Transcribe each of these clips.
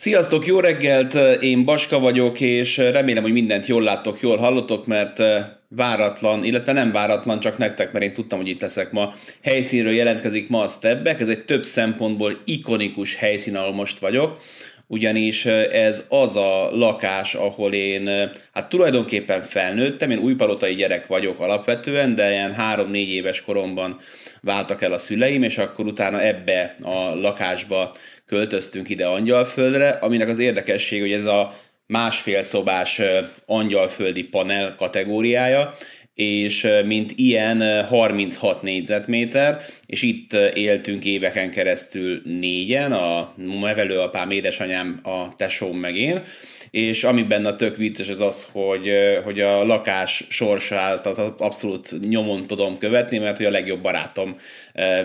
Sziasztok, jó reggelt! Én Baska vagyok, és remélem, hogy mindent jól láttok, jól hallotok, mert váratlan, illetve nem váratlan, csak nektek, mert én tudtam, hogy itt leszek ma. Helyszínről jelentkezik ma a Stebbek, ez egy több szempontból ikonikus helyszín, ahol most vagyok ugyanis ez az a lakás, ahol én hát tulajdonképpen felnőttem, én újpalotai gyerek vagyok alapvetően, de ilyen három-négy éves koromban váltak el a szüleim, és akkor utána ebbe a lakásba költöztünk ide Angyalföldre, aminek az érdekesség, hogy ez a másfél szobás angyalföldi panel kategóriája, és mint ilyen 36 négyzetméter, és itt éltünk éveken keresztül négyen, a nevelőapám, édesanyám, a tesóm meg én, és ami benne a tök vicces az az, hogy, hogy a lakás sorsát abszolút nyomon tudom követni, mert hogy a legjobb barátom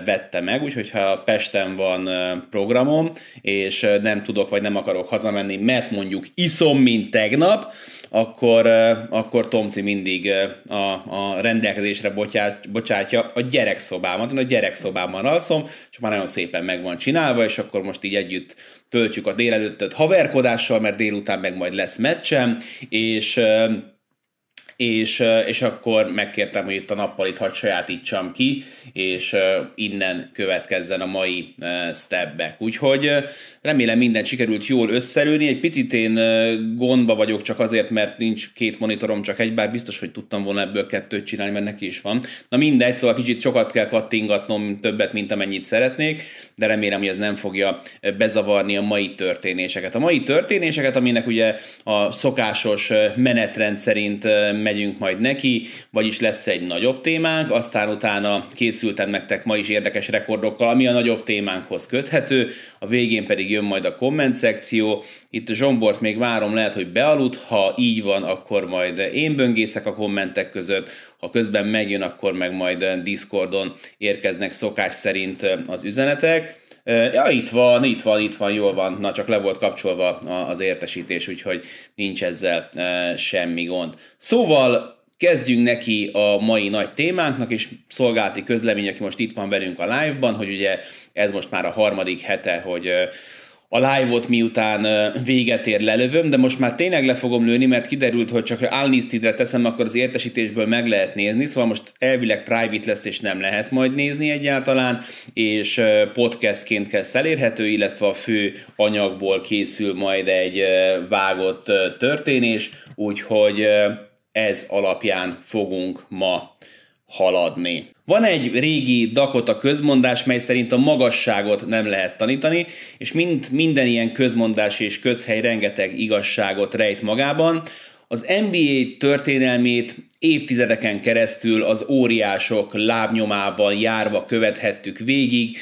vette meg, úgyhogy ha Pesten van programom, és nem tudok vagy nem akarok hazamenni, mert mondjuk iszom, mint tegnap, akkor, akkor Tomci mindig a, a rendelkezésre bocsát, bocsátja a gyerekszobámat. Én a gyerekszobában alszom, és már nagyon szépen meg van csinálva, és akkor most így együtt töltjük a délelőttöt haverkodással, mert délután meg majd lesz meccsem, és és, és akkor megkértem, hogy itt a nappalit hadd sajátítsam ki, és innen következzen a mai stepback. Úgyhogy remélem minden sikerült jól összerülni. Egy picit én gondba vagyok csak azért, mert nincs két monitorom, csak egy, bár biztos, hogy tudtam volna ebből kettőt csinálni, mert neki is van. Na mindegy, szóval kicsit sokat kell kattingatnom, többet, mint amennyit szeretnék, de remélem, hogy ez nem fogja bezavarni a mai történéseket. A mai történéseket, aminek ugye a szokásos menetrend szerint megyünk majd neki, vagyis lesz egy nagyobb témánk, aztán utána készültem nektek ma is érdekes rekordokkal, ami a nagyobb témánkhoz köthető, a végén pedig jön majd a komment szekció. Itt Zsombort még várom, lehet, hogy bealudt, ha így van, akkor majd én böngészek a kommentek között, ha közben megjön, akkor meg majd Discordon érkeznek szokás szerint az üzenetek. Ja, itt van, itt van, itt van, jól van. Na, csak le volt kapcsolva az értesítés, úgyhogy nincs ezzel semmi gond. Szóval kezdjünk neki a mai nagy témánknak, és szolgálti közlemény, aki most itt van velünk a live-ban, hogy ugye ez most már a harmadik hete, hogy a live-ot miután véget ér lelövöm, de most már tényleg le fogom lőni, mert kiderült, hogy csak unlisted-re teszem, akkor az értesítésből meg lehet nézni, szóval most elvileg private lesz, és nem lehet majd nézni egyáltalán, és podcastként kell elérhető, illetve a fő anyagból készül majd egy vágott történés, úgyhogy ez alapján fogunk ma haladni. Van egy régi Dakota közmondás, mely szerint a magasságot nem lehet tanítani, és mind, minden ilyen közmondás és közhely rengeteg igazságot rejt magában. Az NBA történelmét évtizedeken keresztül az óriások lábnyomában járva követhettük végig.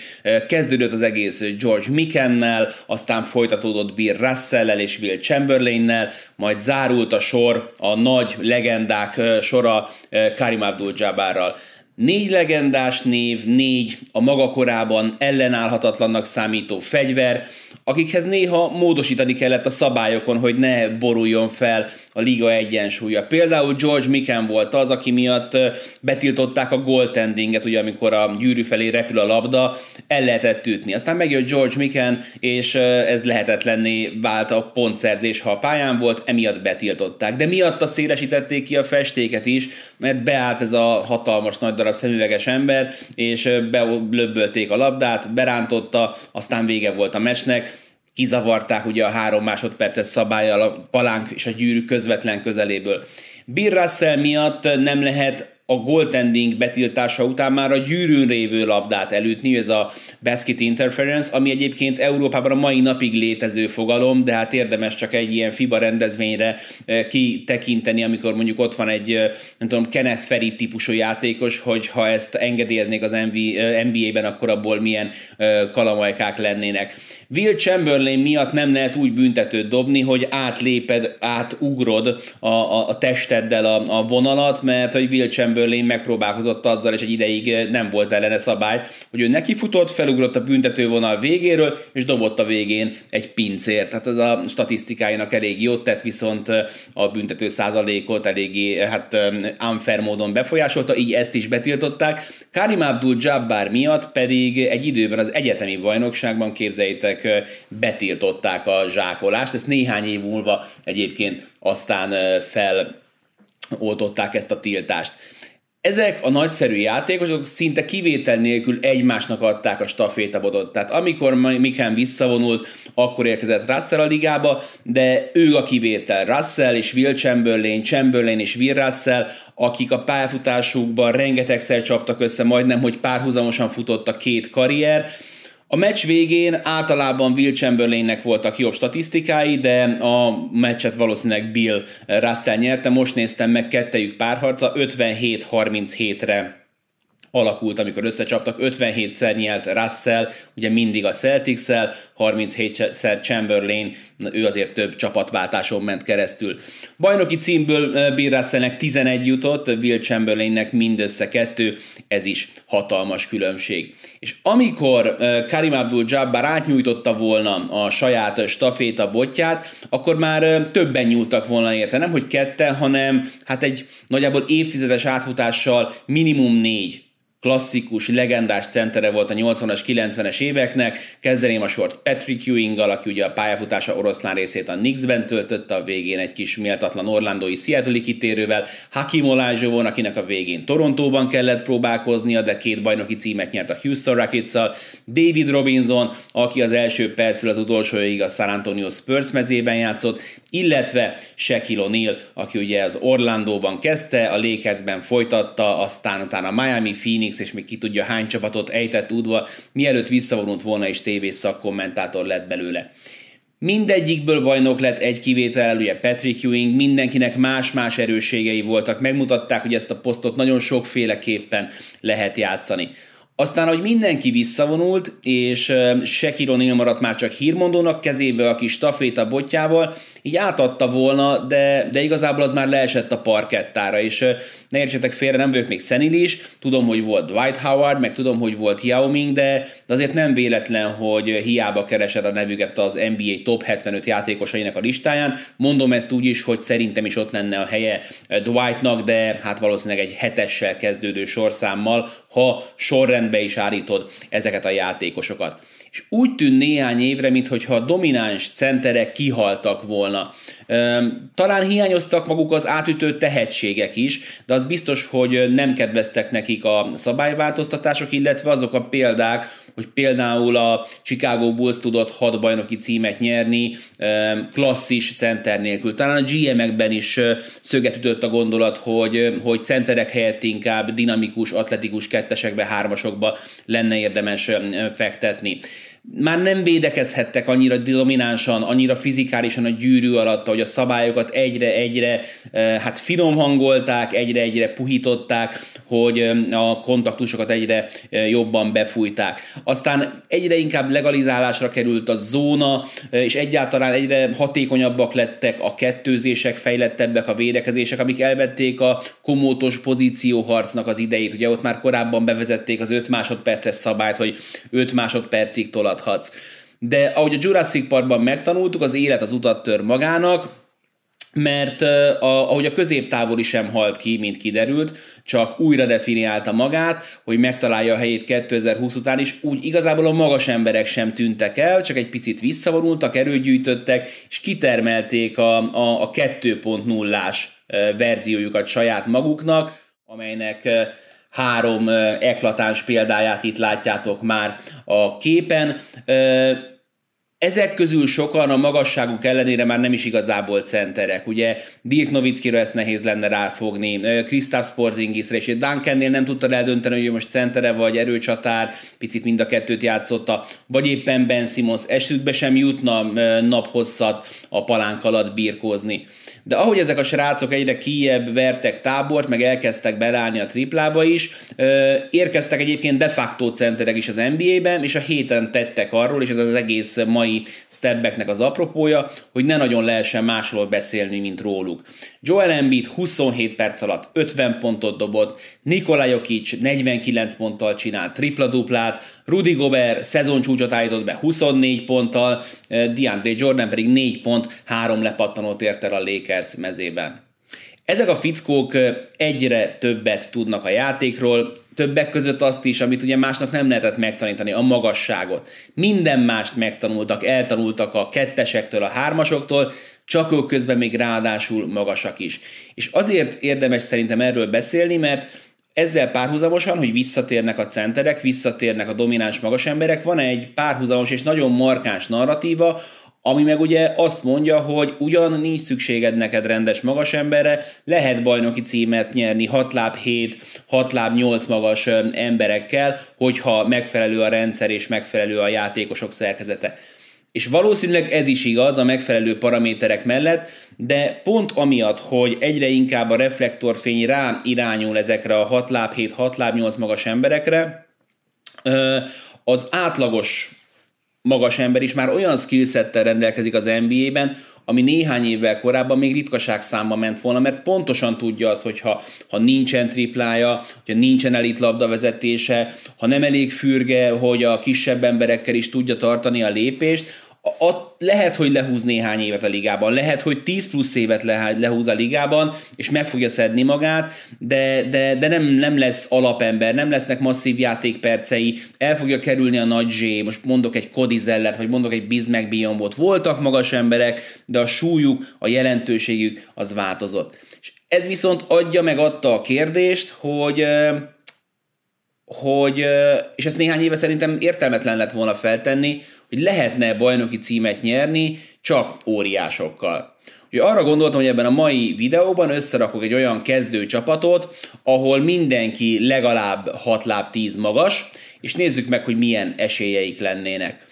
Kezdődött az egész George Mickennel, aztán folytatódott Bill Russell-el és Will Chamberlain-nel, majd zárult a sor, a nagy legendák sora Karim Abdul-Jabbarral. Négy legendás név, négy a maga korában ellenállhatatlannak számító fegyver, akikhez néha módosítani kellett a szabályokon, hogy ne boruljon fel a liga egyensúlya. Például George Mikan volt az, aki miatt betiltották a goaltendinget, ugye amikor a gyűrű felé repül a labda, el lehetett ütni. Aztán megjött George Mikan, és ez lehetetlenné vált a pontszerzés, ha a pályán volt, emiatt betiltották. De miatt szélesítették ki a festéket is, mert beállt ez a hatalmas nagy darab szemüveges ember, és belöbbölték a labdát, berántotta, aztán vége volt a mesnek, kizavarták ugye a három másodperces szabályal a palánk és a gyűrű közvetlen közeléből. Bill Russell miatt nem lehet a goaltending betiltása után már a gyűrűn révő labdát elütni, ez a basket interference, ami egyébként Európában a mai napig létező fogalom, de hát érdemes csak egy ilyen FIBA rendezvényre eh, kitekinteni, amikor mondjuk ott van egy, eh, nem tudom, Kenneth Ferry típusú játékos, hogy ha ezt engedélyeznék az NBA-ben, eh, akkor abból milyen kalamajkák lennének. Will Chamberlain miatt nem lehet úgy büntetőt dobni, hogy átléped, átugrod a, a, a testeddel a, a vonalat, mert hogy Will Chamberlain Chamberlain megpróbálkozott azzal, és egy ideig nem volt ellene szabály, hogy ő neki futott, felugrott a büntetővonal végéről, és dobott a végén egy pincért. Tehát ez a statisztikájának elég jót tett, viszont a büntető százalékot eléggé hát unfair módon befolyásolta, így ezt is betiltották. Karim Abdul Jabbar miatt pedig egy időben az egyetemi bajnokságban képzeljétek betiltották a zsákolást, ezt néhány év múlva egyébként aztán feloltották ezt a tiltást. Ezek a nagyszerű játékosok szinte kivétel nélkül egymásnak adták a stafétabodot. Tehát amikor Mikán visszavonult, akkor érkezett Russell a ligába, de ő a kivétel. Russell és Will Chamberlain, Chamberlain és Will Russell, akik a pályafutásukban rengetegszer csaptak össze, majdnem, hogy párhuzamosan futott a két karrier, a meccs végén általában Will Chamberlainnek voltak jobb statisztikái, de a meccset valószínűleg Bill Russell nyerte. Most néztem meg kettejük párharca, 57-37-re alakult, amikor összecsaptak. 57-szer nyelt Russell, ugye mindig a Celtics-szel, 37-szer Chamberlain, ő azért több csapatváltáson ment keresztül. Bajnoki címből Bill Russellnek 11 jutott, Will Chamberlainnek mindössze kettő, ez is hatalmas különbség. És amikor Karim Abdul-Jabbar átnyújtotta volna a saját staféta botját, akkor már többen nyúltak volna érte, nem hogy ketten, hanem hát egy nagyjából évtizedes átfutással minimum négy klasszikus, legendás centere volt a 80-as, 90-es éveknek. Kezdeném a sort Patrick ewing aki ugye a pályafutása oroszlán részét a Knicksben töltötte, a végén egy kis méltatlan orlandói Seattle kitérővel, Hakim Olajuwon, akinek a végén Torontóban kellett próbálkoznia, de két bajnoki címet nyert a Houston rockets David Robinson, aki az első percről az utolsóig a San Antonio Spurs mezében játszott, illetve Shaquille O'Neal, aki ugye az Orlandóban kezdte, a Lakersben folytatta, aztán utána Miami, Phoenix, Phoenix, és még ki tudja hány csapatot ejtett útva, mielőtt visszavonult volna és tévés szakkommentátor lett belőle. Mindegyikből bajnok lett egy kivétel, ugye Patrick Ewing, mindenkinek más-más erősségei voltak, megmutatták, hogy ezt a posztot nagyon sokféleképpen lehet játszani. Aztán, hogy mindenki visszavonult, és Shaquille maradt már csak hírmondónak kezébe a kis staféta botjával, így átadta volna, de, de igazából az már leesett a parkettára, és ne értsetek félre, nem vagyok még szenilis, tudom, hogy volt Dwight Howard, meg tudom, hogy volt Yao Ming, de, azért nem véletlen, hogy hiába keresed a nevüket az NBA top 75 játékosainak a listáján. Mondom ezt úgy is, hogy szerintem is ott lenne a helye Dwightnak, de hát valószínűleg egy hetessel kezdődő sorszámmal, ha sorrendbe is állítod ezeket a játékosokat és úgy tűn néhány évre, mintha a domináns centerek kihaltak volna. Talán hiányoztak maguk az átütő tehetségek is, de az biztos, hogy nem kedveztek nekik a szabályváltoztatások, illetve azok a példák, hogy például a Chicago Bulls tudott hat bajnoki címet nyerni klasszis center nélkül. Talán a GM-ekben is szöget ütött a gondolat, hogy, hogy centerek helyett inkább dinamikus, atletikus kettesekbe, hármasokba lenne érdemes fektetni már nem védekezhettek annyira dominánsan, annyira fizikálisan a gyűrű alatt, hogy a szabályokat egyre-egyre hát finom hangolták, egyre-egyre puhították, hogy a kontaktusokat egyre jobban befújták. Aztán egyre inkább legalizálásra került a zóna, és egyáltalán egyre hatékonyabbak lettek a kettőzések, fejlettebbek a védekezések, amik elvették a komótos pozícióharcnak az idejét. Ugye ott már korábban bevezették az 5 másodperces szabályt, hogy 5 másodpercig tolathatsz. De ahogy a Jurassic Parkban megtanultuk, az élet az utat tör magának, mert a, ahogy a középtávoli sem halt ki, mint kiderült, csak újra definiálta magát, hogy megtalálja a helyét 2020 után is, úgy igazából a magas emberek sem tűntek el, csak egy picit visszavonultak, erőgyűjtöttek, és kitermelték a, a, a 2.0-ás verziójukat saját maguknak, amelynek három eklatáns példáját itt látjátok már a képen ezek közül sokan a magasságuk ellenére már nem is igazából centerek. Ugye Dirk Nowitzkira ezt nehéz lenne ráfogni, Kristaps Porzingisre, és Duncannél nem tudta eldönteni, hogy most centere vagy erőcsatár, picit mind a kettőt játszotta, vagy éppen Ben Simmons esükbe sem jutna naphosszat a palánk alatt birkózni. De ahogy ezek a srácok egyre kijebb vertek tábort, meg elkezdtek belállni a triplába is, érkeztek egyébként de facto centerek is az NBA-ben, és a héten tettek arról, és ez az egész mai stepbacknek az apropója, hogy ne nagyon lehessen másról beszélni, mint róluk. Joel Embiid 27 perc alatt 50 pontot dobott, Nikola Jokic 49 ponttal csinált tripla-duplát, Rudy Gobert szezoncsúcsot állított be 24 ponttal, DeAndre Jordan pedig 4 pont, 3 lepattanót ért el a Lakers mezében. Ezek a fickók egyre többet tudnak a játékról, többek között azt is, amit ugye másnak nem lehetett megtanítani, a magasságot. Minden mást megtanultak, eltanultak a kettesektől, a hármasoktól, csak ők közben még ráadásul magasak is. És azért érdemes szerintem erről beszélni, mert ezzel párhuzamosan, hogy visszatérnek a centerek, visszatérnek a domináns magas emberek, van egy párhuzamos és nagyon markáns narratíva, ami meg ugye azt mondja, hogy ugyan nincs szükséged neked rendes magas emberre, lehet bajnoki címet nyerni 6 láb 7, 6 láb 8 magas emberekkel, hogyha megfelelő a rendszer és megfelelő a játékosok szerkezete. És valószínűleg ez is igaz a megfelelő paraméterek mellett, de pont amiatt, hogy egyre inkább a reflektorfény rá irányul ezekre a 6 láb 7, 6 láb 8 magas emberekre, az átlagos magas ember is már olyan skillsettel rendelkezik az NBA-ben, ami néhány évvel korábban még ritkaság számba ment volna, mert pontosan tudja az, hogy ha, ha nincsen triplája, hogyha nincsen elit vezetése, ha nem elég fürge, hogy a kisebb emberekkel is tudja tartani a lépést, a, lehet, hogy lehúz néhány évet a ligában, lehet, hogy 10 plusz évet le, lehúz a ligában, és meg fogja szedni magát, de, de, de nem, nem lesz alapember, nem lesznek masszív játékpercei, el fogja kerülni a nagy zsé, most mondok egy Cody Zellert, vagy mondok egy Bismack Biombot, voltak magas emberek, de a súlyuk, a jelentőségük az változott. És ez viszont adja meg adta a kérdést, hogy hogy, és ezt néhány éve szerintem értelmetlen lett volna feltenni, hogy lehetne bajnoki címet nyerni csak óriásokkal. Ugye arra gondoltam, hogy ebben a mai videóban összerakok egy olyan kezdő csapatot, ahol mindenki legalább 6 láb 10 magas, és nézzük meg, hogy milyen esélyeik lennének.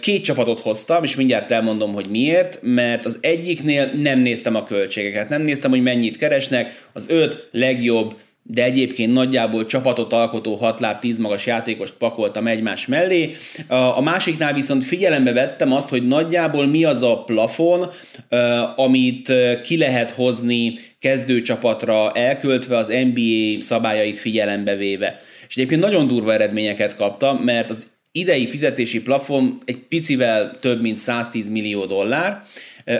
Két csapatot hoztam, és mindjárt elmondom, hogy miért, mert az egyiknél nem néztem a költségeket, nem néztem, hogy mennyit keresnek, az öt legjobb de egyébként nagyjából csapatot alkotó 6 láb 10 magas játékost pakoltam egymás mellé. A másiknál viszont figyelembe vettem azt, hogy nagyjából mi az a plafon, amit ki lehet hozni kezdőcsapatra elköltve az NBA szabályait figyelembe véve. És egyébként nagyon durva eredményeket kaptam, mert az idei fizetési plafon egy picivel több mint 110 millió dollár,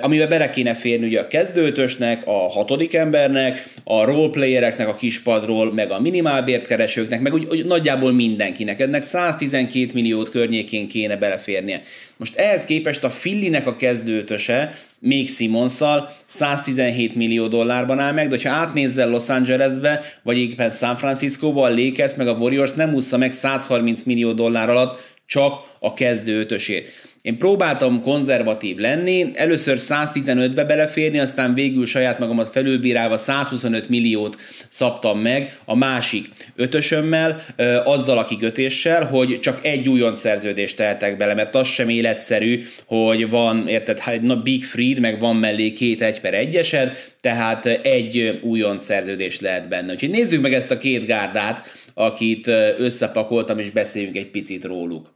amiben bele kéne férni ugye a kezdőtösnek, a hatodik embernek, a roleplayereknek a kispadról, meg a minimálbértkeresőknek, meg úgy, úgy nagyjából mindenkinek. Ennek 112 milliót környékén kéne beleférnie. Most ehhez képest a Fillinek a kezdőtöse, még Simonszal 117 millió dollárban áll meg, de ha átnézzel Los Angelesbe, vagy éppen San Franciscoba, a Lakers meg a Warriors nem ússza meg 130 millió dollár alatt csak a kezdő ötösét. Én próbáltam konzervatív lenni, először 115-be beleférni, aztán végül saját magamat felülbírálva 125 milliót szabtam meg a másik ötösömmel, azzal a kikötéssel, hogy csak egy újon szerződést tehetek bele, mert az sem életszerű, hogy van, érted, hát Big Freed, meg van mellé két egy per egyesed, tehát egy újon szerződés lehet benne. Úgyhogy nézzük meg ezt a két gárdát, akit összepakoltam, és beszéljünk egy picit róluk.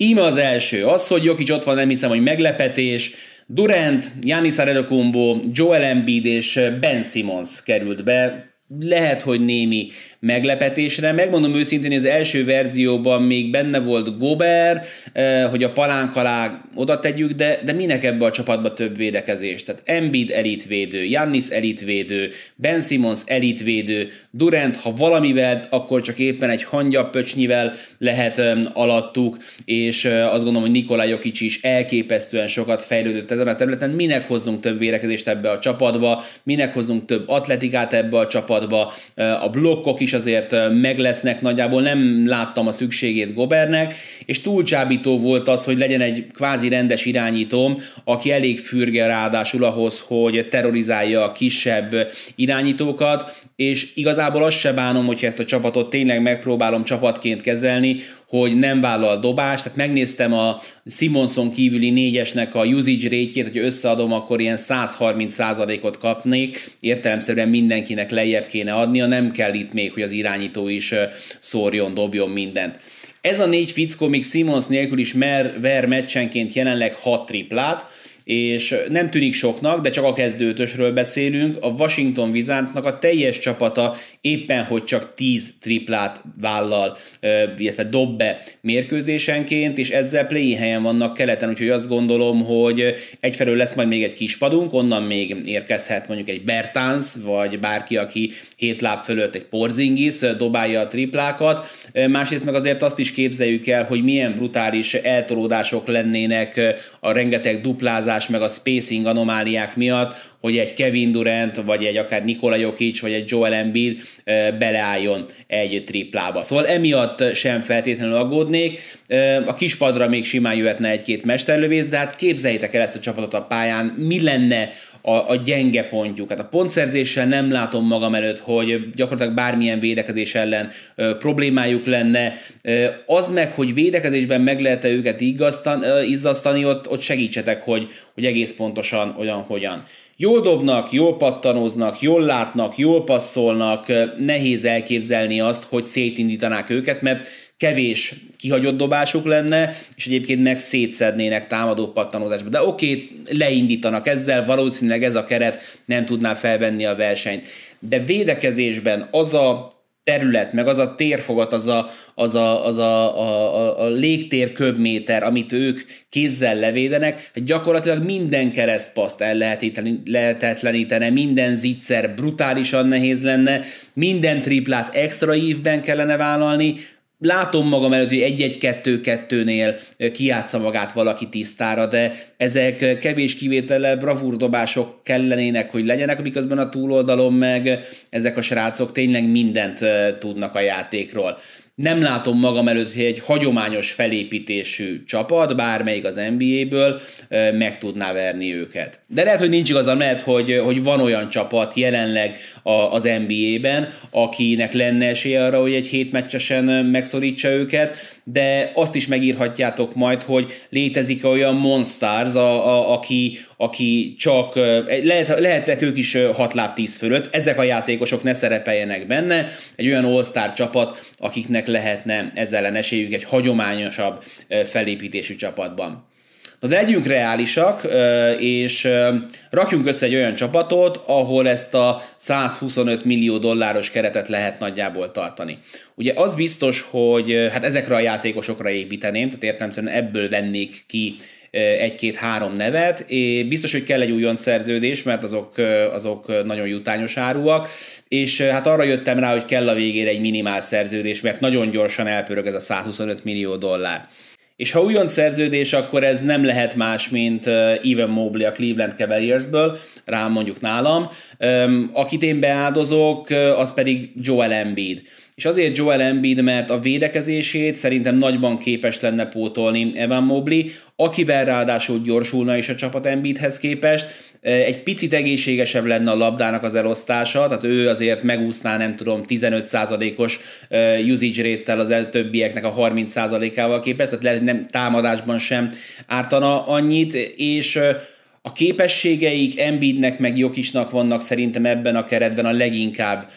Íme az első, az, hogy Jokic ott van, nem hiszem, hogy meglepetés. Durant, Giannis Antetokounmpo, Joel Embiid és Ben Simmons került be. Lehet, hogy némi meglepetésre. Megmondom őszintén, hogy az első verzióban még benne volt Gober, eh, hogy a palánk alá oda tegyük, de, de minek ebbe a csapatba több védekezés? Tehát Embiid elitvédő, Jannis elitvédő, Ben Simmons elitvédő, Durant, ha valamivel, akkor csak éppen egy hangyapöcsnyivel lehet alattuk, és eh, azt gondolom, hogy Nikola Jokic is elképesztően sokat fejlődött ezen a területen. Minek hozzunk több védekezést ebbe a csapatba, minek hozzunk több atletikát ebbe a csapatba, eh, a blokkok is is azért meg lesznek, nagyjából nem láttam a szükségét Gobernek, és túlcsábító volt az, hogy legyen egy kvázi rendes irányítóm, aki elég fürge ráadásul ahhoz, hogy terrorizálja a kisebb irányítókat, és igazából azt se bánom, hogyha ezt a csapatot tényleg megpróbálom csapatként kezelni, hogy nem vállal dobást, tehát megnéztem a Simonson kívüli négyesnek a usage rate hogy összeadom, akkor ilyen 130%-ot kapnék, értelemszerűen mindenkinek lejjebb kéne adnia, nem kell itt még, hogy az irányító is szórjon, dobjon mindent. Ez a négy fickó még Simons nélkül is mer, ver meccsenként jelenleg hat triplát, és nem tűnik soknak, de csak a kezdőtösről beszélünk. A Washington Wizardsnak a teljes csapata éppen, hogy csak 10 triplát vállal, illetve dob be mérkőzésenként, és ezzel play helyen vannak keleten, úgyhogy azt gondolom, hogy egyfelől lesz majd még egy kispadunk, onnan még érkezhet mondjuk egy Bertans, vagy bárki, aki hét láb fölött egy Porzingis dobálja a triplákat. Másrészt meg azért azt is képzeljük el, hogy milyen brutális eltolódások lennének a rengeteg duplázás hibázás, meg a spacing anomáliák miatt, hogy egy Kevin Durant, vagy egy akár Nikola Jokic, vagy egy Joel Embiid beleálljon egy triplába. Szóval emiatt sem feltétlenül aggódnék. A kispadra még simán jöhetne egy-két mesterlövész, de hát képzeljétek el ezt a csapatot a pályán, mi lenne a, a gyenge pontjuk. Hát a pontszerzéssel nem látom magam előtt, hogy gyakorlatilag bármilyen védekezés ellen ö, problémájuk lenne. Ö, az meg, hogy védekezésben meg lehet-e őket izzasztani, ott, ott segítsetek, hogy, hogy egész pontosan olyan, hogyan. Jól dobnak, jól pattanóznak, jól látnak, jól passzolnak, nehéz elképzelni azt, hogy szétindítanák őket, mert kevés kihagyott dobásuk lenne, és egyébként meg szétszednének támadó pattanózásba. De oké, okay, leindítanak ezzel, valószínűleg ez a keret nem tudná felvenni a versenyt. De védekezésben az a terület, meg az a térfogat, az a, az a, az a, a, a, a légtér köbméter, amit ők kézzel levédenek, hát gyakorlatilag minden keresztpaszt el lehetetlenítene, minden zicser brutálisan nehéz lenne, minden triplát extra ívben kellene vállalni, látom magam előtt, hogy egy-egy-kettő-kettőnél kiátsza magát valaki tisztára, de ezek kevés kivétellel bravúrdobások kellenének, hogy legyenek, miközben a túloldalon meg ezek a srácok tényleg mindent tudnak a játékról nem látom magam előtt, hogy egy hagyományos felépítésű csapat, bármelyik az NBA-ből meg tudná verni őket. De lehet, hogy nincs igazam, lehet, hogy, hogy van olyan csapat jelenleg az NBA-ben, akinek lenne esélye arra, hogy egy hétmeccsesen megszorítsa őket, de azt is megírhatjátok majd, hogy létezik olyan Monstars, a, a, aki, aki csak, lehet, lehetnek ők is 6 láb 10 fölött, ezek a játékosok ne szerepeljenek benne, egy olyan all csapat, akiknek lehetne ezzel ellen esélyük egy hagyományosabb felépítésű csapatban. Na de legyünk reálisak, és rakjunk össze egy olyan csapatot, ahol ezt a 125 millió dolláros keretet lehet nagyjából tartani. Ugye az biztos, hogy hát ezekre a játékosokra építeném, tehát értelemszerűen ebből vennék ki egy-két-három nevet, és biztos, hogy kell egy újon szerződés, mert azok, azok nagyon jutányos áruak, és hát arra jöttem rá, hogy kell a végére egy minimál szerződés, mert nagyon gyorsan elpörög ez a 125 millió dollár. És ha újon szerződés, akkor ez nem lehet más, mint Evan Mobley a Cleveland Cavaliersből, rám mondjuk nálam. Akit én beáldozok, az pedig Joel Embiid. És azért Joel Embiid, mert a védekezését szerintem nagyban képes lenne pótolni Evan Mobley, akivel ráadásul gyorsulna is a csapat Embiidhez képest, egy picit egészségesebb lenne a labdának az elosztása, tehát ő azért megúszná, nem tudom, 15%-os usage rate-tel az többieknek a 30%-ával képest, tehát lehet, nem támadásban sem ártana annyit, és a képességeik Embiidnek meg Jokisnak vannak szerintem ebben a keretben a leginkább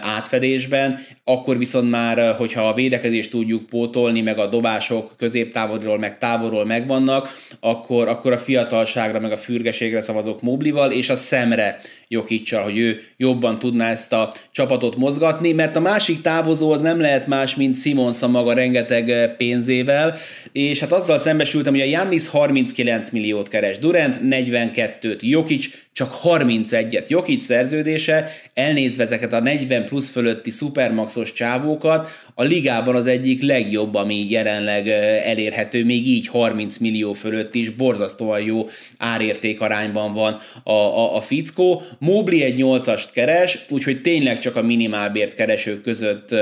átfedésben, akkor viszont már, hogyha a védekezést tudjuk pótolni, meg a dobások középtávolról, meg távolról megvannak, akkor, akkor a fiatalságra, meg a fürgeségre szavazok Moblival, és a szemre Jokicsal, hogy ő jobban tudná ezt a csapatot mozgatni, mert a másik távozó az nem lehet más, mint Simons a maga rengeteg pénzével, és hát azzal szembesültem, hogy a Jannis 39 milliót keres, Durant 42-t, Jokic csak 31-et. Jokic szerződése, elnézve ezeket a 40 plusz fölötti szupermaxos csávókat, a ligában az egyik legjobb, ami jelenleg elérhető, még így 30 millió fölött is, borzasztóan jó árérték arányban van a, a, a fickó. Mobley egy 8-ast keres, úgyhogy tényleg csak a minimálbért keresők között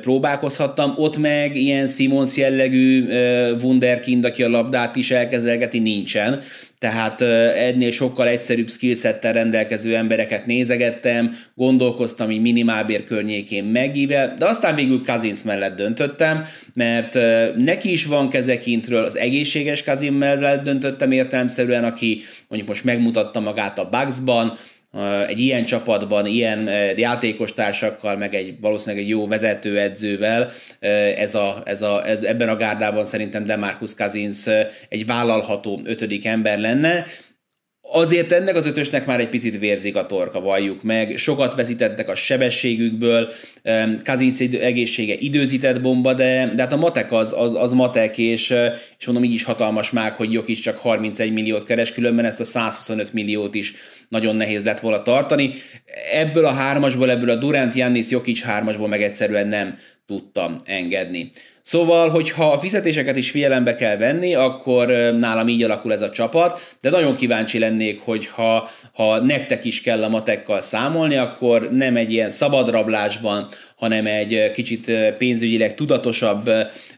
próbálkozhattam, ott meg ilyen Simons jellegű wunderkind, aki a labdát is elkezelgeti, nincsen. Tehát ennél sokkal egyszerűbb skillsettel rendelkező embereket nézegettem, gondolkoztam így minimálbér környékén megível, de aztán végül Kazins mellett döntöttem, mert neki is van kezekintről, az egészséges Kazin mellett döntöttem értelemszerűen, aki mondjuk most megmutatta magát a Bugsban, egy ilyen csapatban, ilyen játékos társakkal, meg egy valószínűleg egy jó vezetőedzővel, ez a, ez a, ez ebben a gárdában szerintem Demarcus Cousins egy vállalható ötödik ember lenne, Azért ennek az ötösnek már egy picit vérzik a torka, valljuk meg. Sokat veszítettek a sebességükből, Kazinc egészsége időzített bomba, de, de hát a matek az, az, az matek, és, és mondom így is hatalmas mág, hogy is csak 31 milliót keres, különben ezt a 125 milliót is nagyon nehéz lett volna tartani. Ebből a hármasból, ebből a Durant, Jannis, Jokic hármasból meg egyszerűen nem tudtam engedni. Szóval, hogyha a fizetéseket is figyelembe kell venni, akkor nálam így alakul ez a csapat, de nagyon kíváncsi lennék, hogy ha, ha nektek is kell a matekkal számolni, akkor nem egy ilyen szabadrablásban, hanem egy kicsit pénzügyileg tudatosabb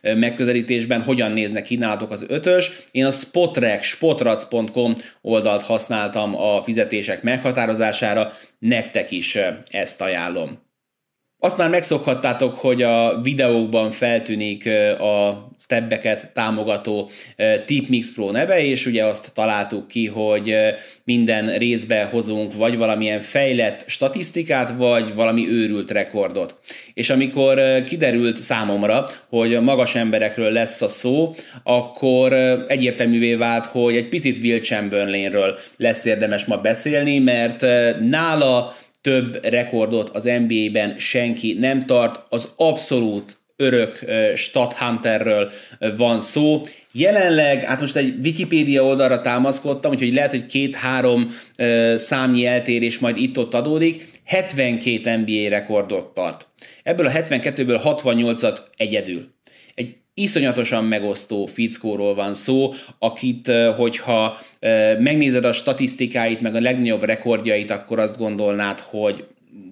megközelítésben hogyan néznek ki nálatok az ötös. Én a Spotrec, spotrac.com oldalt használtam a fizetések meghatározására, nektek is ezt ajánlom. Azt már megszokhattátok, hogy a videókban feltűnik a stebbeket támogató Tipmix Pro neve, és ugye azt találtuk ki, hogy minden részbe hozunk vagy valamilyen fejlett statisztikát, vagy valami őrült rekordot. És amikor kiderült számomra, hogy magas emberekről lesz a szó, akkor egyértelművé vált, hogy egy picit Will Chamberlainről lesz érdemes ma beszélni, mert nála több rekordot az NBA-ben senki nem tart, az abszolút örök Stadhunterről van szó. Jelenleg, hát most egy Wikipédia oldalra támaszkodtam, úgyhogy lehet, hogy két-három számnyi eltérés majd itt-ott adódik, 72 NBA rekordot tart. Ebből a 72-ből 68-at egyedül iszonyatosan megosztó fickóról van szó, akit, hogyha megnézed a statisztikáit, meg a legnagyobb rekordjait, akkor azt gondolnád, hogy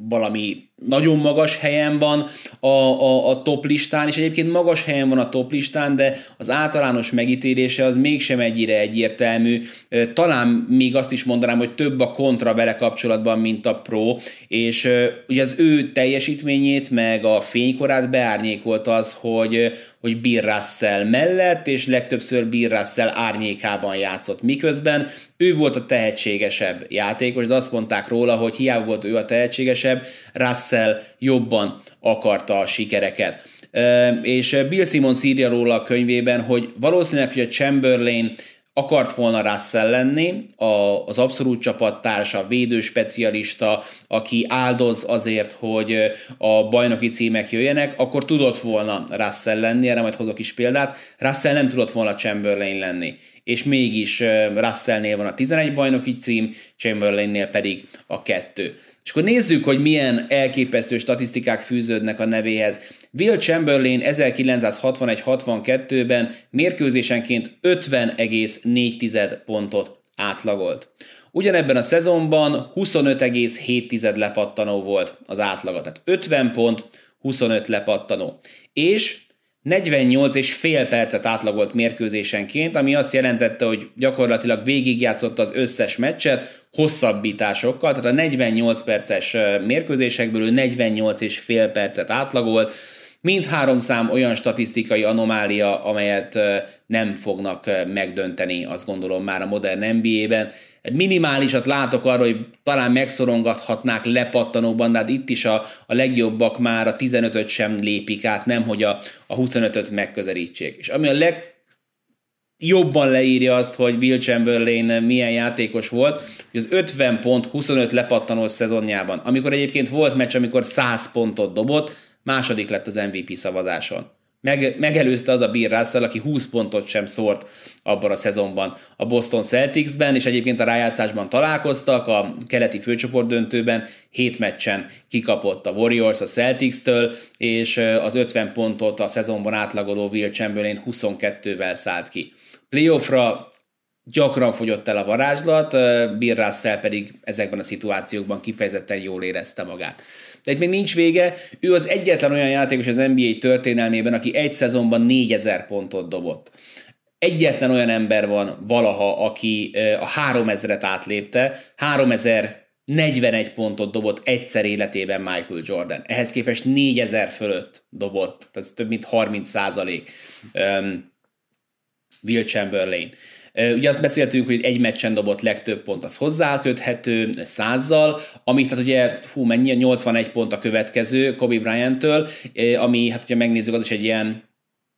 valami nagyon magas helyen van a, a, a top listán, és egyébként magas helyen van a top listán, de az általános megítélése az mégsem egyire egyértelmű. Talán még azt is mondanám, hogy több a kontra vele kapcsolatban, mint a pro, és ugye az ő teljesítményét, meg a fénykorát beárnyékolt az, hogy, hogy Bill Russell mellett, és legtöbbször Bill Russell árnyékában játszott. Miközben ő volt a tehetségesebb játékos, de azt mondták róla, hogy hiába volt ő a tehetségesebb, Russell Russell jobban akarta a sikereket. És Bill Simmons írja róla a könyvében, hogy valószínűleg, hogy a Chamberlain akart volna Russell lenni, az abszolút csapattársa, védőspecialista, aki áldoz azért, hogy a bajnoki címek jöjjenek, akkor tudott volna Russell lenni, erre majd hozok is példát. Russell nem tudott volna Chamberlain lenni, és mégis Russellnél van a 11 bajnoki cím, Chamberlainnél pedig a kettő. És akkor nézzük, hogy milyen elképesztő statisztikák fűződnek a nevéhez. Will Chamberlain 1961-62-ben mérkőzésenként 50,4 pontot átlagolt. Ugyanebben a szezonban 25,7 lepattanó volt az átlaga, tehát 50 pont, 25 lepattanó. És 48 és fél percet átlagolt mérkőzésenként, ami azt jelentette, hogy gyakorlatilag végigjátszotta az összes meccset hosszabbításokkal, tehát a 48 perces mérkőzésekből ő 48 és fél percet átlagolt, Mindhárom szám olyan statisztikai anomália, amelyet nem fognak megdönteni, azt gondolom már a modern NBA-ben. Minimálisat látok arra, hogy talán megszorongathatnák lepattanóban, de hát itt is a, a legjobbak már a 15-öt sem lépik át, nem hogy a, a 25-öt megközelítsék. És ami a leg jobban leírja azt, hogy Will Chamberlain milyen játékos volt, hogy az 50 pont 25 lepattanó szezonjában, amikor egyébként volt meccs, amikor 100 pontot dobott, második lett az MVP szavazáson. Meg, megelőzte az a Bill Russell, aki 20 pontot sem szórt abban a szezonban a Boston Celticsben, és egyébként a rájátszásban találkoztak, a keleti főcsoport döntőben hét meccsen kikapott a Warriors a Celtics-től, és az 50 pontot a szezonban átlagoló Will Chamberlain 22-vel szállt ki. Playoffra gyakran fogyott el a varázslat, Bill Russell pedig ezekben a szituációkban kifejezetten jól érezte magát. De itt még nincs vége, ő az egyetlen olyan játékos az NBA történelmében, aki egy szezonban 4000 pontot dobott. Egyetlen olyan ember van valaha, aki a 3000-et átlépte, 3000 41 pontot dobott egyszer életében Michael Jordan. Ehhez képest 4000 fölött dobott, tehát több mint 30 százalék. Um, Will Chamberlain. Ugye azt beszéltünk, hogy egy meccsen dobott legtöbb pont az hozzáköthető százzal, amit tehát ugye, hú, mennyi, 81 pont a következő Kobe Bryant-től, ami, hát hogyha megnézzük, az is egy ilyen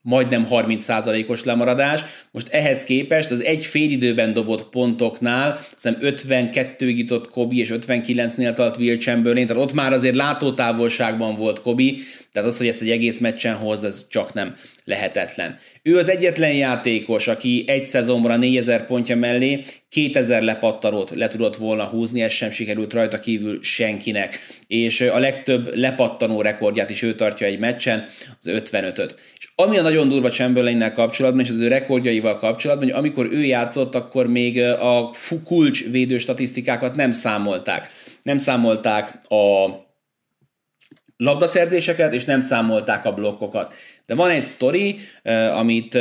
majdnem 30%-os lemaradás. Most ehhez képest az egy fél időben dobott pontoknál, hiszem 52 jutott Kobi, és 59-nél tart Will Chamberlain, tehát ott már azért látótávolságban volt Kobi, tehát az, hogy ezt egy egész meccsen hoz, ez csak nem lehetetlen. Ő az egyetlen játékos, aki egy szezonra 4000 pontja mellé 2000 lepattanót le tudott volna húzni, ez sem sikerült rajta kívül senkinek. És a legtöbb lepattanó rekordját is ő tartja egy meccsen, az 55-öt. És ami a nagyon durva chamberlain kapcsolatban, és az ő rekordjaival kapcsolatban, hogy amikor ő játszott, akkor még a kulcs védő statisztikákat nem számolták. Nem számolták a labdaszerzéseket, és nem számolták a blokkokat. De van egy sztori, amit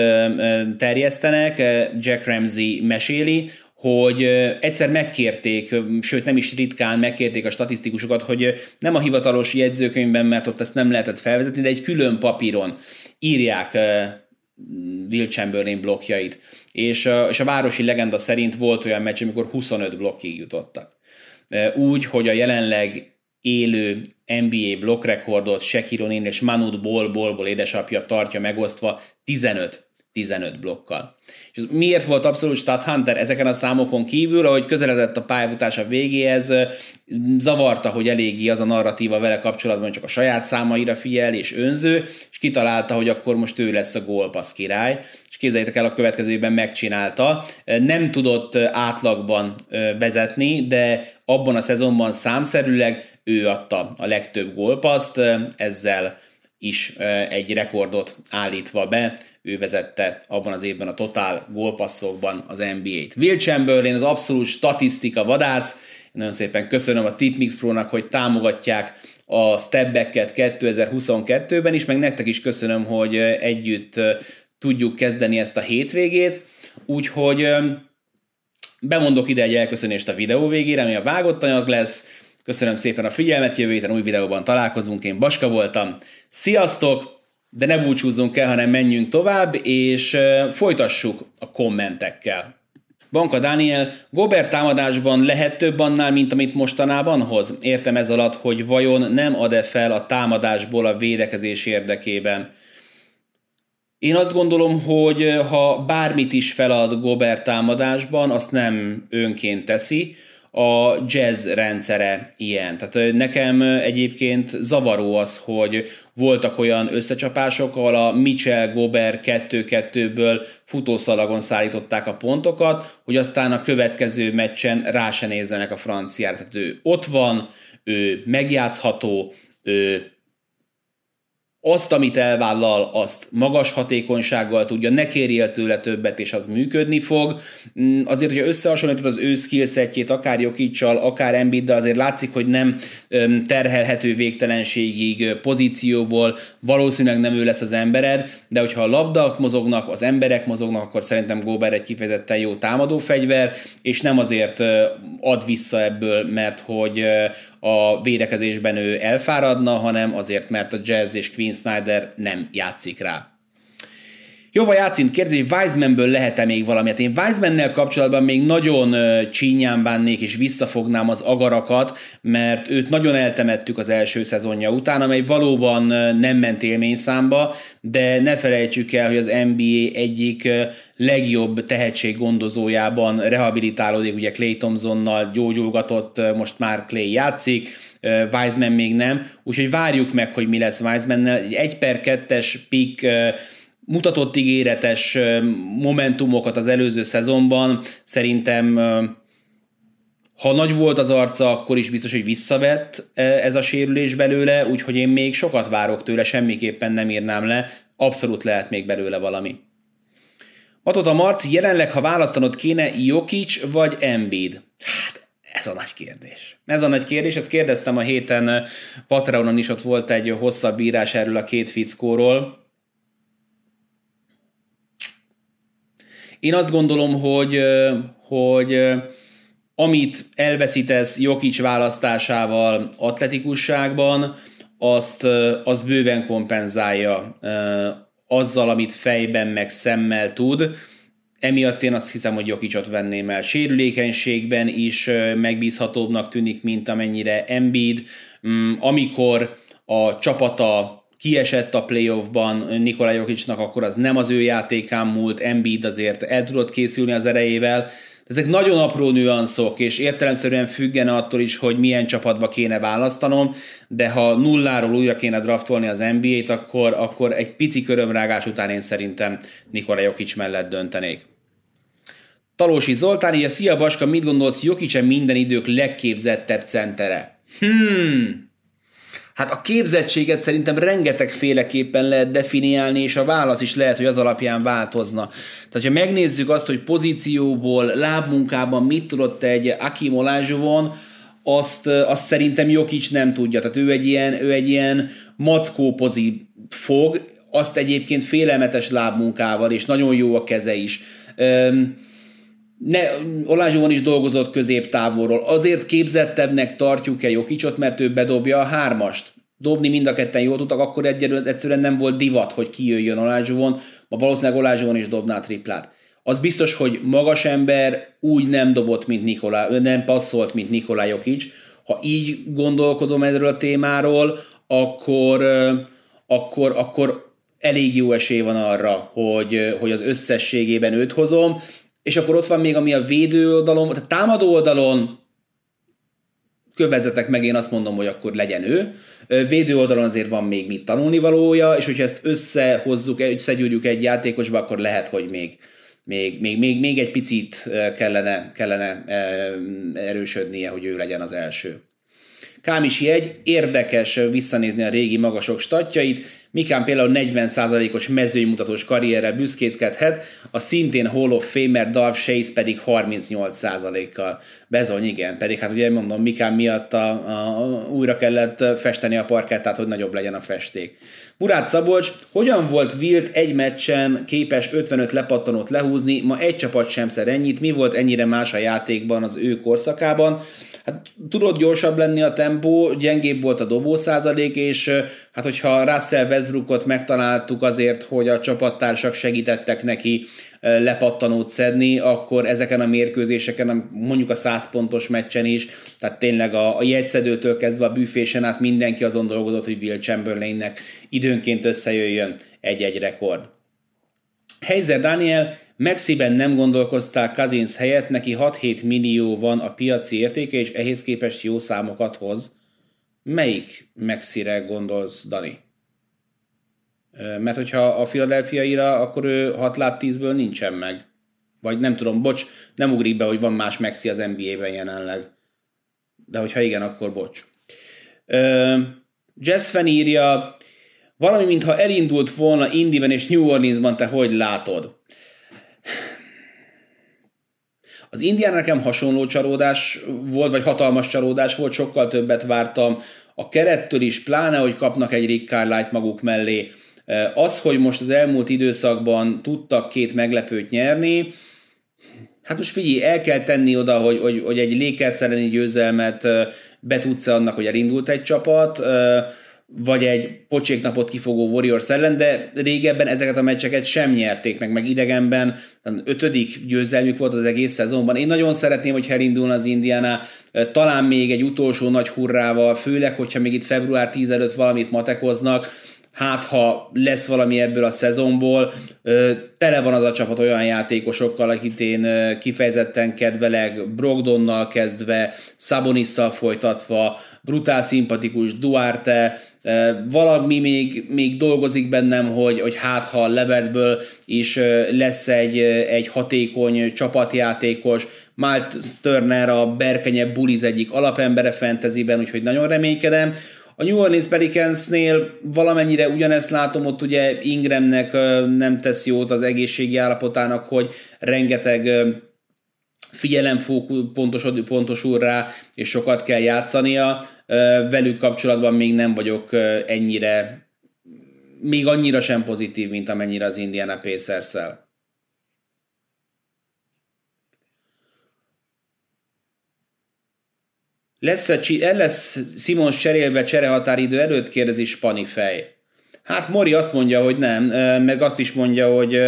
terjesztenek, Jack Ramsey meséli, hogy egyszer megkérték, sőt nem is ritkán megkérték a statisztikusokat, hogy nem a hivatalos jegyzőkönyvben, mert ott ezt nem lehetett felvezetni, de egy külön papíron írják Will Chamberlain blokkjait. És, és a városi legenda szerint volt olyan meccs, amikor 25 blokkig jutottak. Úgy, hogy a jelenleg élő NBA blokkrekordot O'Neal és Manud Bol Bolból édesapja tartja megosztva 15 15 blokkal. És miért volt abszolút stat hunter ezeken a számokon kívül, ahogy közeledett a pályafutása végéhez, zavarta, hogy eléggé az a narratíva vele kapcsolatban, csak a saját számaira figyel és önző, és kitalálta, hogy akkor most ő lesz a gólpassz király, és képzeljétek el, a következő évben megcsinálta. Nem tudott átlagban vezetni, de abban a szezonban számszerűleg ő adta a legtöbb gólpaszt, ezzel is egy rekordot állítva be, ő vezette abban az évben a totál gólpasszokban az NBA-t. Will Chamberlain az abszolút statisztika vadász, nagyon szépen köszönöm a Tipmix Pro-nak, hogy támogatják a stepbacket 2022-ben is, meg nektek is köszönöm, hogy együtt tudjuk kezdeni ezt a hétvégét, úgyhogy bemondok ide egy elköszönést a videó végére, ami a vágott anyag lesz, Köszönöm szépen a figyelmet, jövő héten új videóban találkozunk, én Baska voltam. Sziasztok! De ne búcsúzzunk el, hanem menjünk tovább, és folytassuk a kommentekkel. Banka Daniel, Gobert támadásban lehet több annál, mint amit mostanában hoz? Értem ez alatt, hogy vajon nem ad-e fel a támadásból a védekezés érdekében. Én azt gondolom, hogy ha bármit is felad Gobert támadásban, azt nem önként teszi, a jazz rendszere ilyen. Tehát nekem egyébként zavaró az, hogy voltak olyan összecsapások, ahol a Mitchell Gober 2-2-ből futószalagon szállították a pontokat, hogy aztán a következő meccsen rá se nézzenek a franciára. Tehát ő ott van, ő megjátszható, ő azt, amit elvállal, azt magas hatékonysággal tudja, ne kérjél tőle többet, és az működni fog. Mm, azért, hogyha összehasonlítod az ő skillsetjét, akár Jokicsal, akár Embiiddel, azért látszik, hogy nem terhelhető végtelenségig pozícióból, valószínűleg nem ő lesz az embered, de hogyha a labdak mozognak, az emberek mozognak, akkor szerintem Góber egy kifejezetten jó támadó fegyver, és nem azért ad vissza ebből, mert hogy a védekezésben ő elfáradna, hanem azért, mert a Jazz és Queen Snyder nem játszik rá. Jóva Játszint kérdezi, hogy Wisemanből lehet-e még valami? Hát én Wisemannel kapcsolatban még nagyon csínyán bánnék, és visszafognám az agarakat, mert őt nagyon eltemettük az első szezonja után, amely valóban nem ment élményszámba, de ne felejtsük el, hogy az NBA egyik legjobb tehetséggondozójában rehabilitálódik, ugye Clay Thompsonnal gyógyulgatott, most már Clay játszik, Wiseman még nem, úgyhogy várjuk meg, hogy mi lesz Wisemannel. Egy 1 per 2-es pick mutatott ígéretes momentumokat az előző szezonban, szerintem ha nagy volt az arca, akkor is biztos, hogy visszavett ez a sérülés belőle, úgyhogy én még sokat várok tőle, semmiképpen nem írnám le, abszolút lehet még belőle valami. Matot a Marci, jelenleg, ha választanod kéne, Jokic vagy Embiid? Hát, ez a nagy kérdés. Ez a nagy kérdés, ezt kérdeztem a héten Patreonon is, ott volt egy hosszabb írás erről a két fickóról, Én azt gondolom, hogy, hogy amit elveszítesz Jokic választásával atletikusságban, azt, azt bőven kompenzálja azzal, amit fejben meg szemmel tud. Emiatt én azt hiszem, hogy Jokicot venném el. Sérülékenységben is megbízhatóbbnak tűnik, mint amennyire Embiid. Mm, amikor a csapata kiesett a playoffban Nikola Jokicnak, akkor az nem az ő játékán múlt, Embiid azért el tudott készülni az erejével, ezek nagyon apró nüanszok, és értelemszerűen függene attól is, hogy milyen csapatba kéne választanom, de ha nulláról újra kéne draftolni az NBA-t, akkor, akkor egy pici körömrágás után én szerintem Nikola Jokic mellett döntenék. Talósi Zoltán, a Szia Baska, mit gondolsz Jokic minden idők legképzettebb centere? Hmm, Hát a képzettséget szerintem rengeteg féleképpen lehet definiálni, és a válasz is lehet, hogy az alapján változna. Tehát, ha megnézzük azt, hogy pozícióból, lábmunkában mit tudott egy Akim Olázsovon, azt, azt szerintem Jokic nem tudja. Tehát ő egy ilyen, ő egy ilyen mackó pozit fog, azt egyébként félelmetes lábmunkával, és nagyon jó a keze is. Um, ne, Olázsóban is dolgozott középtávolról. Azért képzettebbnek tartjuk-e Jokicsot, mert ő bedobja a hármast. Dobni mind a ketten jól tudtak, akkor egyszerűen nem volt divat, hogy kijöjjön Olázsóvon, ma valószínűleg Olázsóvon is dobná triplát. Az biztos, hogy magas ember úgy nem dobott, mint Nikolá, nem passzolt, mint Nikolá Jokic. Ha így gondolkodom erről a témáról, akkor, akkor, akkor elég jó esély van arra, hogy, hogy az összességében őt hozom, és akkor ott van még, ami a védő oldalon, tehát támadó oldalon kövezetek meg, én azt mondom, hogy akkor legyen ő. Védő oldalon azért van még mit tanulni valója, és hogyha ezt összehozzuk, összegyűrjük egy játékosba, akkor lehet, hogy még, még, még, még, még egy picit kellene, kellene erősödnie, hogy ő legyen az első. Kámisi egy, érdekes visszanézni a régi magasok statjait, Mikán például 40%-os mezőnymutatós karrierrel büszkétkedhet, a szintén Hall of Famer Darth Chase pedig 38%-kal. Bezony, igen, pedig hát ugye mondom, Mikán miatt a, a, újra kellett festeni a parkettát, hogy nagyobb legyen a festék. Murát Szabolcs, hogyan volt Wilt egy meccsen képes 55 lepattanót lehúzni, ma egy csapat sem szer ennyit, mi volt ennyire más a játékban az ő korszakában? Hát tudott gyorsabb lenni a tempó, gyengébb volt a dobó százalék, és hát hogyha Russell Westbrookot megtaláltuk azért, hogy a csapattársak segítettek neki lepattanót szedni, akkor ezeken a mérkőzéseken, mondjuk a 100 pontos meccsen is, tehát tényleg a, a jegyszedőtől kezdve a büfésen át mindenki azon dolgozott, hogy Will Chamberlainnek időnként összejöjjön egy-egy rekord. Heizer Daniel, Mexiben nem gondolkozták Kazinsz helyett, neki 6-7 millió van a piaci értéke, és ehhez képest jó számokat hoz. Melyik Mexire gondolsz, Dani? Mert hogyha a Philadelphia-ira, akkor ő 6 lát 10-ből nincsen meg. Vagy nem tudom, bocs, nem ugrik be, hogy van más Mexi az NBA-ben jelenleg. De hogyha igen, akkor bocs. Jazz írja, valami, mintha elindult volna Indiben és New Orleansban, te hogy látod? Az Indián nekem hasonló csalódás volt, vagy hatalmas csalódás volt, sokkal többet vártam a kerettől is, pláne, hogy kapnak egy Rick Carlisle maguk mellé. Az, hogy most az elmúlt időszakban tudtak két meglepőt nyerni, hát most figyelj, el kell tenni oda, hogy, hogy, hogy egy Lakers győzelmet betudsz annak, hogy elindult egy csapat, vagy egy pocséknapot kifogó Warriors ellen, de régebben ezeket a meccseket sem nyerték meg, meg idegenben ötödik győzelmük volt az egész szezonban. Én nagyon szeretném, hogy elindulna az Indiana, talán még egy utolsó nagy hurrával, főleg, hogyha még itt február 10 előtt valamit matekoznak, hát ha lesz valami ebből a szezonból, tele van az a csapat olyan játékosokkal, akit én kifejezetten kedvelek, Brogdonnal kezdve, Szabonisszal folytatva, brutál szimpatikus Duarte, valami még, még dolgozik bennem, hogy, hogy hát ha Levertből is lesz egy, egy hatékony csapatjátékos, Malt Turner a Berkenye Bullies egyik alapembere fantasyben, úgyhogy nagyon reménykedem. A New Orleans Pelicansnél valamennyire ugyanezt látom, ott ugye Ingramnek nem tesz jót az egészségi állapotának, hogy rengeteg figyelem pontos, pontosul rá, és sokat kell játszania. Velük kapcsolatban még nem vagyok ennyire, még annyira sem pozitív, mint amennyire az Indiana pacers -szel. Lesz-e, el lesz Simons cserélve cserehatáridő előtt? Kérdezi Spanifej. Hát Mori azt mondja, hogy nem, meg azt is mondja, hogy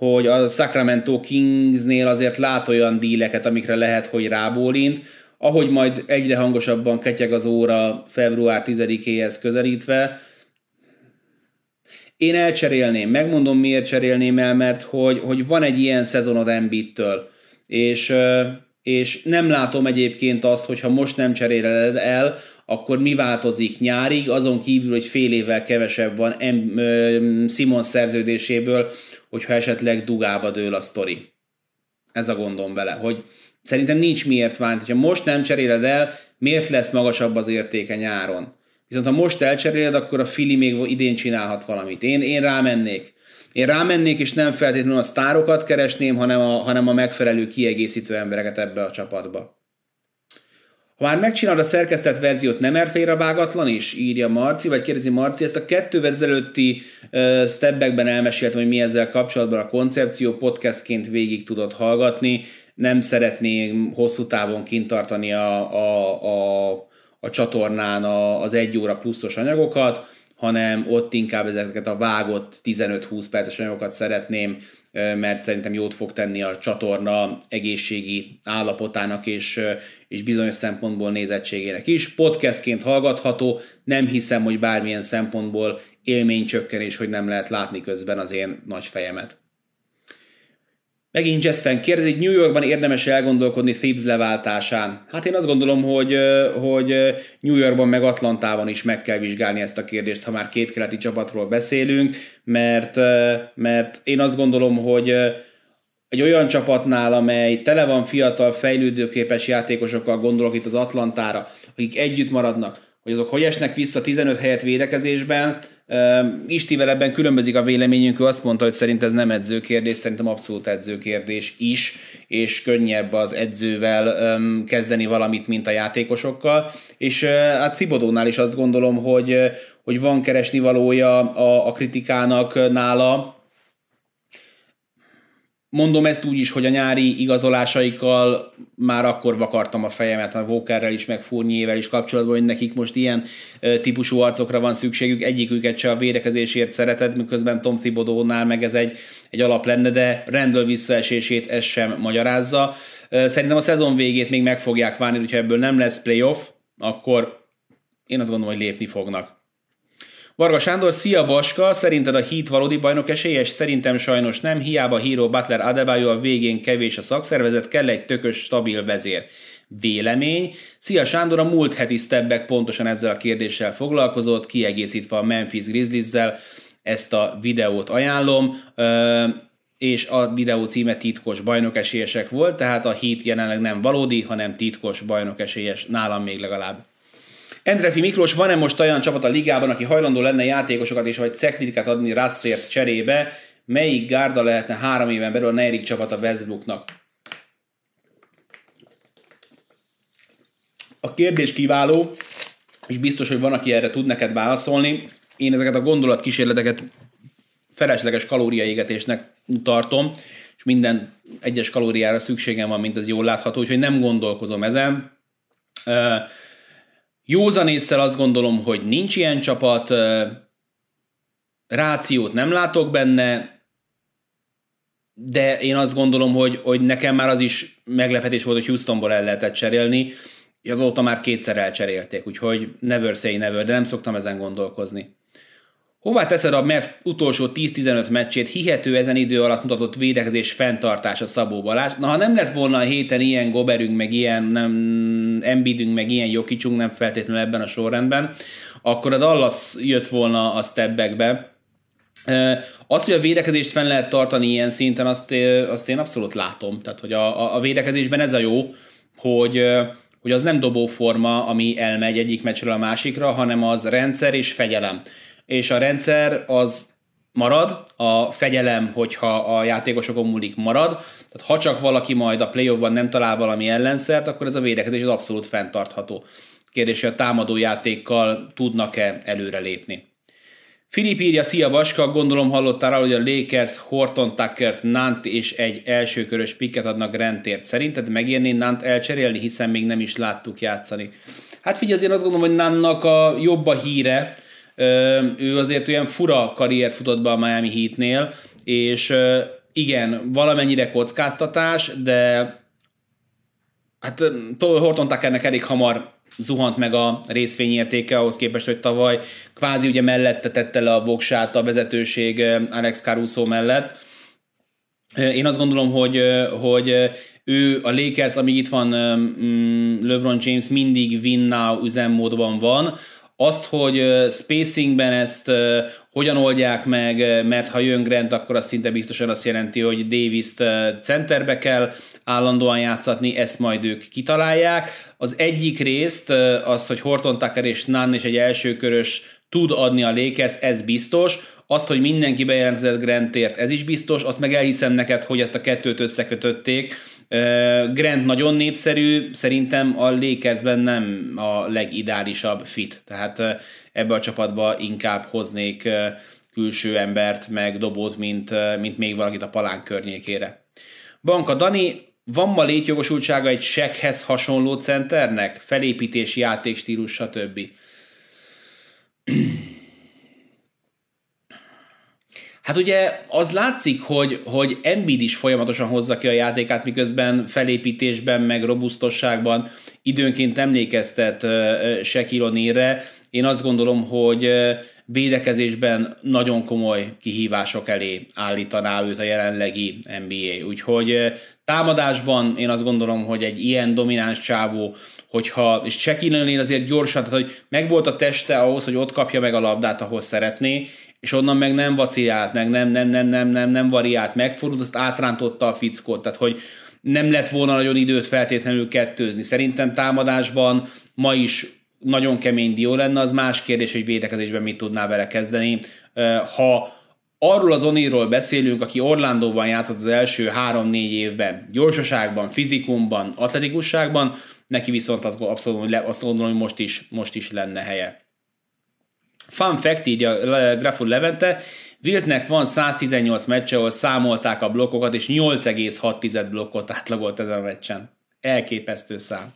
hogy a Sacramento Kingsnél azért lát olyan díleket, amikre lehet, hogy rábólint ahogy majd egyre hangosabban ketyeg az óra február 10-éhez közelítve, én elcserélném, megmondom miért cserélném el, mert hogy, hogy van egy ilyen szezonod Embiid-től, és, és nem látom egyébként azt, hogy ha most nem cseréled el, akkor mi változik nyárig, azon kívül, hogy fél évvel kevesebb van Simon szerződéséből, hogyha esetleg dugába dől a sztori. Ez a gondom vele, hogy szerintem nincs miért várni. Ha most nem cseréled el, miért lesz magasabb az értéke nyáron? Viszont ha most elcseréled, akkor a Fili még idén csinálhat valamit. Én, én rámennék. Én rámennék, és nem feltétlenül a sztárokat keresném, hanem a, hanem a megfelelő kiegészítő embereket ebbe a csapatba. Ha már megcsinálod a szerkesztett verziót, nem erfélre vágatlan is, írja Marci, vagy kérdezi Marci, ezt a kettő ezelőtti uh, stepbackben elmeséltem, hogy mi ezzel kapcsolatban a koncepció, podcastként végig tudod hallgatni, nem szeretném hosszú távon kintartani a, a, a, a csatornán a, az egy óra pluszos anyagokat, hanem ott inkább ezeket a vágott 15-20 perces anyagokat szeretném mert szerintem jót fog tenni a csatorna egészségi állapotának és, és bizonyos szempontból nézettségének is. Podcastként hallgatható, nem hiszem, hogy bármilyen szempontból élménycsökkenés, hogy nem lehet látni közben az én nagy fejemet. Megint Fan kérdezi, hogy New Yorkban érdemes elgondolkodni Thibs leváltásán. Hát én azt gondolom, hogy, hogy New Yorkban meg Atlantában is meg kell vizsgálni ezt a kérdést, ha már két keleti csapatról beszélünk, mert, mert én azt gondolom, hogy egy olyan csapatnál, amely tele van fiatal, fejlődőképes játékosokkal, gondolok itt az Atlantára, akik együtt maradnak, hogy azok hogy esnek vissza 15 helyet védekezésben, Istivel ebben különbözik a véleményünk, ő azt mondta, hogy szerint ez nem edzőkérdés, szerintem abszolút edzőkérdés is, és könnyebb az edzővel kezdeni valamit, mint a játékosokkal. És hát Thibodónál is azt gondolom, hogy, hogy van keresni valója a, a kritikának nála, Mondom ezt úgy is, hogy a nyári igazolásaikkal már akkor vakartam a fejemet a Walkerrel is, meg Fournier-vel is kapcsolatban, hogy nekik most ilyen típusú arcokra van szükségük, egyiküket se a védekezésért szereted, miközben Tom Thibodeau-nál meg ez egy, egy alap lenne, de Randall visszaesését ez sem magyarázza. Szerintem a szezon végét még meg fogják várni, hogyha ebből nem lesz playoff, akkor én azt gondolom, hogy lépni fognak. Varga Sándor, szia Baska, szerinted a Heat valódi bajnok esélyes? Szerintem sajnos nem, hiába Hero Butler Adebayo a végén kevés a szakszervezet, kell egy tökös, stabil vezér. Vélemény. Szia Sándor, a múlt heti stebbek pontosan ezzel a kérdéssel foglalkozott, kiegészítve a Memphis Grizzlies-zel ezt a videót ajánlom és a videó címe titkos bajnokesélyesek volt, tehát a hit jelenleg nem valódi, hanem titkos bajnokesélyes, nálam még legalább. Endrefi Miklós, van-e most olyan csapat a ligában, aki hajlandó lenne játékosokat és vagy ceklitikát adni Rasszért cserébe? Melyik gárda lehetne három éven belül a negyedik csapat a Westbrooknak? A kérdés kiváló, és biztos, hogy van, aki erre tud neked válaszolni. Én ezeket a gondolatkísérleteket felesleges kalóriaégetésnek tartom, és minden egyes kalóriára szükségem van, mint ez jól látható, úgyhogy nem gondolkozom ezen. Józanésszel azt gondolom, hogy nincs ilyen csapat, rációt nem látok benne, de én azt gondolom, hogy, hogy nekem már az is meglepetés volt, hogy Houstonból el lehetett cserélni, és azóta már kétszer elcserélték, úgyhogy never say never, de nem szoktam ezen gondolkozni. Hová teszed a Mavs utolsó 10-15 meccsét, hihető ezen idő alatt mutatott védekezés fenntartása Szabó Balázs? Na, ha nem lett volna a héten ilyen goberünk, meg ilyen nem, embidünk, meg ilyen jokicsunk, nem feltétlenül ebben a sorrendben, akkor a Dallas jött volna a stepbackbe. Azt, hogy a védekezést fenn lehet tartani ilyen szinten, azt, azt én abszolút látom. Tehát, hogy a, a védekezésben ez a jó, hogy, hogy az nem dobóforma, ami elmegy egyik meccsről a másikra, hanem az rendszer és fegyelem és a rendszer az marad, a fegyelem, hogyha a játékosokon múlik, marad. Tehát ha csak valaki majd a playoffban nem talál valami ellenszert, akkor ez a védekezés az abszolút fenntartható. Kérdés, hogy a támadó játékkal tudnak-e előrelépni. Filip írja, szia Baska, gondolom hallottál hogy a Lakers Horton Tuckert, Nant és egy elsőkörös piket adnak Grantért. Szerinted megérné Nant elcserélni, hiszen még nem is láttuk játszani? Hát figyelj, azért azt gondolom, hogy Nannak a jobb a híre, ő azért olyan fura karriert futott be a Miami Heatnél, és igen, valamennyire kockáztatás, de hát Horton Tuckernek elég hamar zuhant meg a részvényértéke ahhoz képest, hogy tavaly kvázi ugye mellette tette le a voksát a vezetőség Alex Caruso mellett. Én azt gondolom, hogy, hogy ő a Lakers, amíg itt van mm, LeBron James, mindig win now üzemmódban van, azt, hogy spacingben ezt hogyan oldják meg, mert ha jön Grant, akkor az szinte biztosan azt jelenti, hogy Davis-t centerbe kell állandóan játszatni, ezt majd ők kitalálják. Az egyik részt, az, hogy Horton Tucker és Nunn és egy elsőkörös tud adni a Lakers, ez biztos. Azt, hogy mindenki bejelentkezett Grantért, ez is biztos. Azt meg elhiszem neked, hogy ezt a kettőt összekötötték Grant nagyon népszerű, szerintem a Lakersben nem a legideálisabb fit, tehát ebbe a csapatba inkább hoznék külső embert, meg dobót, mint, mint még valakit a palán környékére. Banka Dani, van ma létjogosultsága egy sekhez hasonló centernek? Felépítés, játékstílus, stb. Hát ugye az látszik, hogy, hogy Embiid is folyamatosan hozza ki a játékát, miközben felépítésben, meg robusztosságban időnként emlékeztet Shaquille Én azt gondolom, hogy védekezésben nagyon komoly kihívások elé állítaná őt a jelenlegi NBA. Úgyhogy támadásban én azt gondolom, hogy egy ilyen domináns csávó, hogyha, és Shaquille azért gyorsan, tehát hogy megvolt a teste ahhoz, hogy ott kapja meg a labdát, ahol szeretné, és onnan meg nem vaciált, meg nem, nem, nem, nem, nem, nem variált, megfordult, azt átrántotta a fickót, tehát hogy nem lett volna nagyon időt feltétlenül kettőzni. Szerintem támadásban ma is nagyon kemény dió lenne, az más kérdés, hogy védekezésben mit tudná vele kezdeni. Ha arról az Oniról beszélünk, aki Orlandóban játszott az első három-négy évben, gyorsaságban, fizikumban, atletikusságban, neki viszont azt, abszolút, azt gondolom, hogy most is, most is lenne helye. Fun fact, így a Grafur Levente, Wiltnek van 118 meccse, ahol számolták a blokkokat, és 8,6 blokkot átlagolt ezen a meccsen. Elképesztő szám.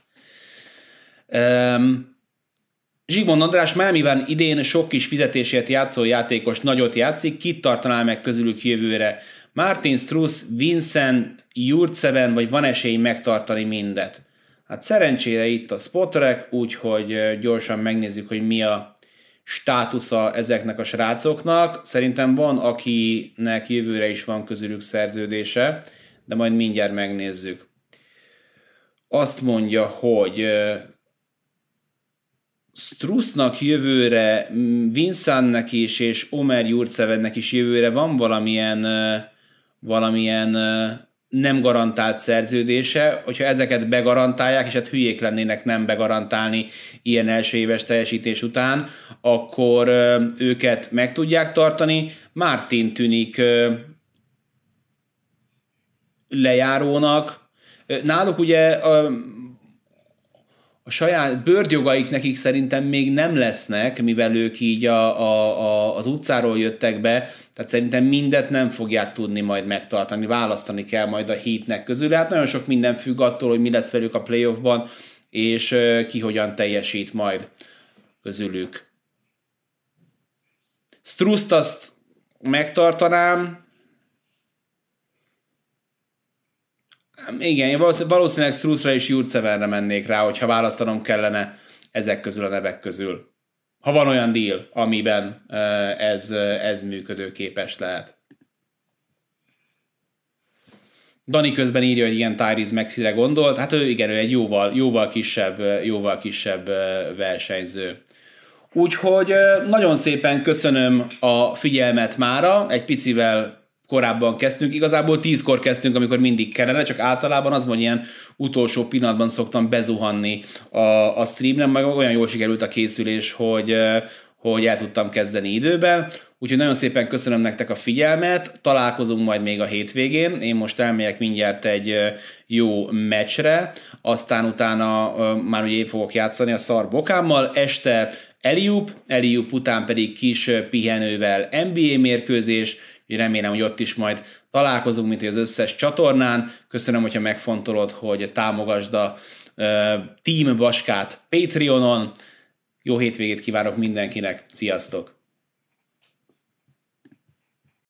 Um, Zsigmond András Mámiban idén sok kis fizetésért játszó játékos nagyot játszik, kit tartaná meg közülük jövőre? Martin Struss, Vincent, Jurtseven, vagy van esély megtartani mindet? Hát szerencsére itt a spotrek, úgyhogy gyorsan megnézzük, hogy mi a státusza ezeknek a srácoknak. Szerintem van, akinek jövőre is van közülük szerződése, de majd mindjárt megnézzük. Azt mondja, hogy Strussnak jövőre, Vincentnek is, és Omer Jurcevennek is jövőre van valamilyen, valamilyen nem garantált szerződése, hogyha ezeket begarantálják, és hát hülyék lennének nem begarantálni ilyen első éves teljesítés után, akkor őket meg tudják tartani. Martin tűnik lejárónak. Náluk ugye a saját bőrjogaik nekik szerintem még nem lesznek, mivel ők így a, a, a, az utcáról jöttek be, tehát szerintem mindet nem fogják tudni majd megtartani, választani kell majd a hitnek közül. Hát nagyon sok minden függ attól, hogy mi lesz velük a playoffban, és ki hogyan teljesít majd közülük. Struszt azt megtartanám, Igen, én valószínűleg Struthra és Jurceverre mennék rá, hogyha választanom kellene ezek közül a nevek közül. Ha van olyan deal, amiben ez, ez működőképes lehet. Dani közben írja, hogy igen, Tyrese Maxire gondolt. Hát ő igen, ő egy jóval, jóval kisebb, jóval kisebb versenyző. Úgyhogy nagyon szépen köszönöm a figyelmet mára, egy picivel korábban kezdtünk. Igazából tízkor kezdtünk, amikor mindig kellene, csak általában az van ilyen utolsó pillanatban szoktam bezuhanni a, a streamre, meg olyan jól sikerült a készülés, hogy hogy el tudtam kezdeni időben. Úgyhogy nagyon szépen köszönöm nektek a figyelmet, találkozunk majd még a hétvégén, én most elmegyek mindjárt egy jó meccsre, aztán utána már ugye én fogok játszani a szar bokámmal, este Eliup, Eliup után pedig kis pihenővel NBA mérkőzés, remélem, hogy ott is majd találkozunk, mint az összes csatornán. Köszönöm, hogyha megfontolod, hogy támogasd a Team Baskát Patreonon. Jó hétvégét kívánok mindenkinek, sziasztok!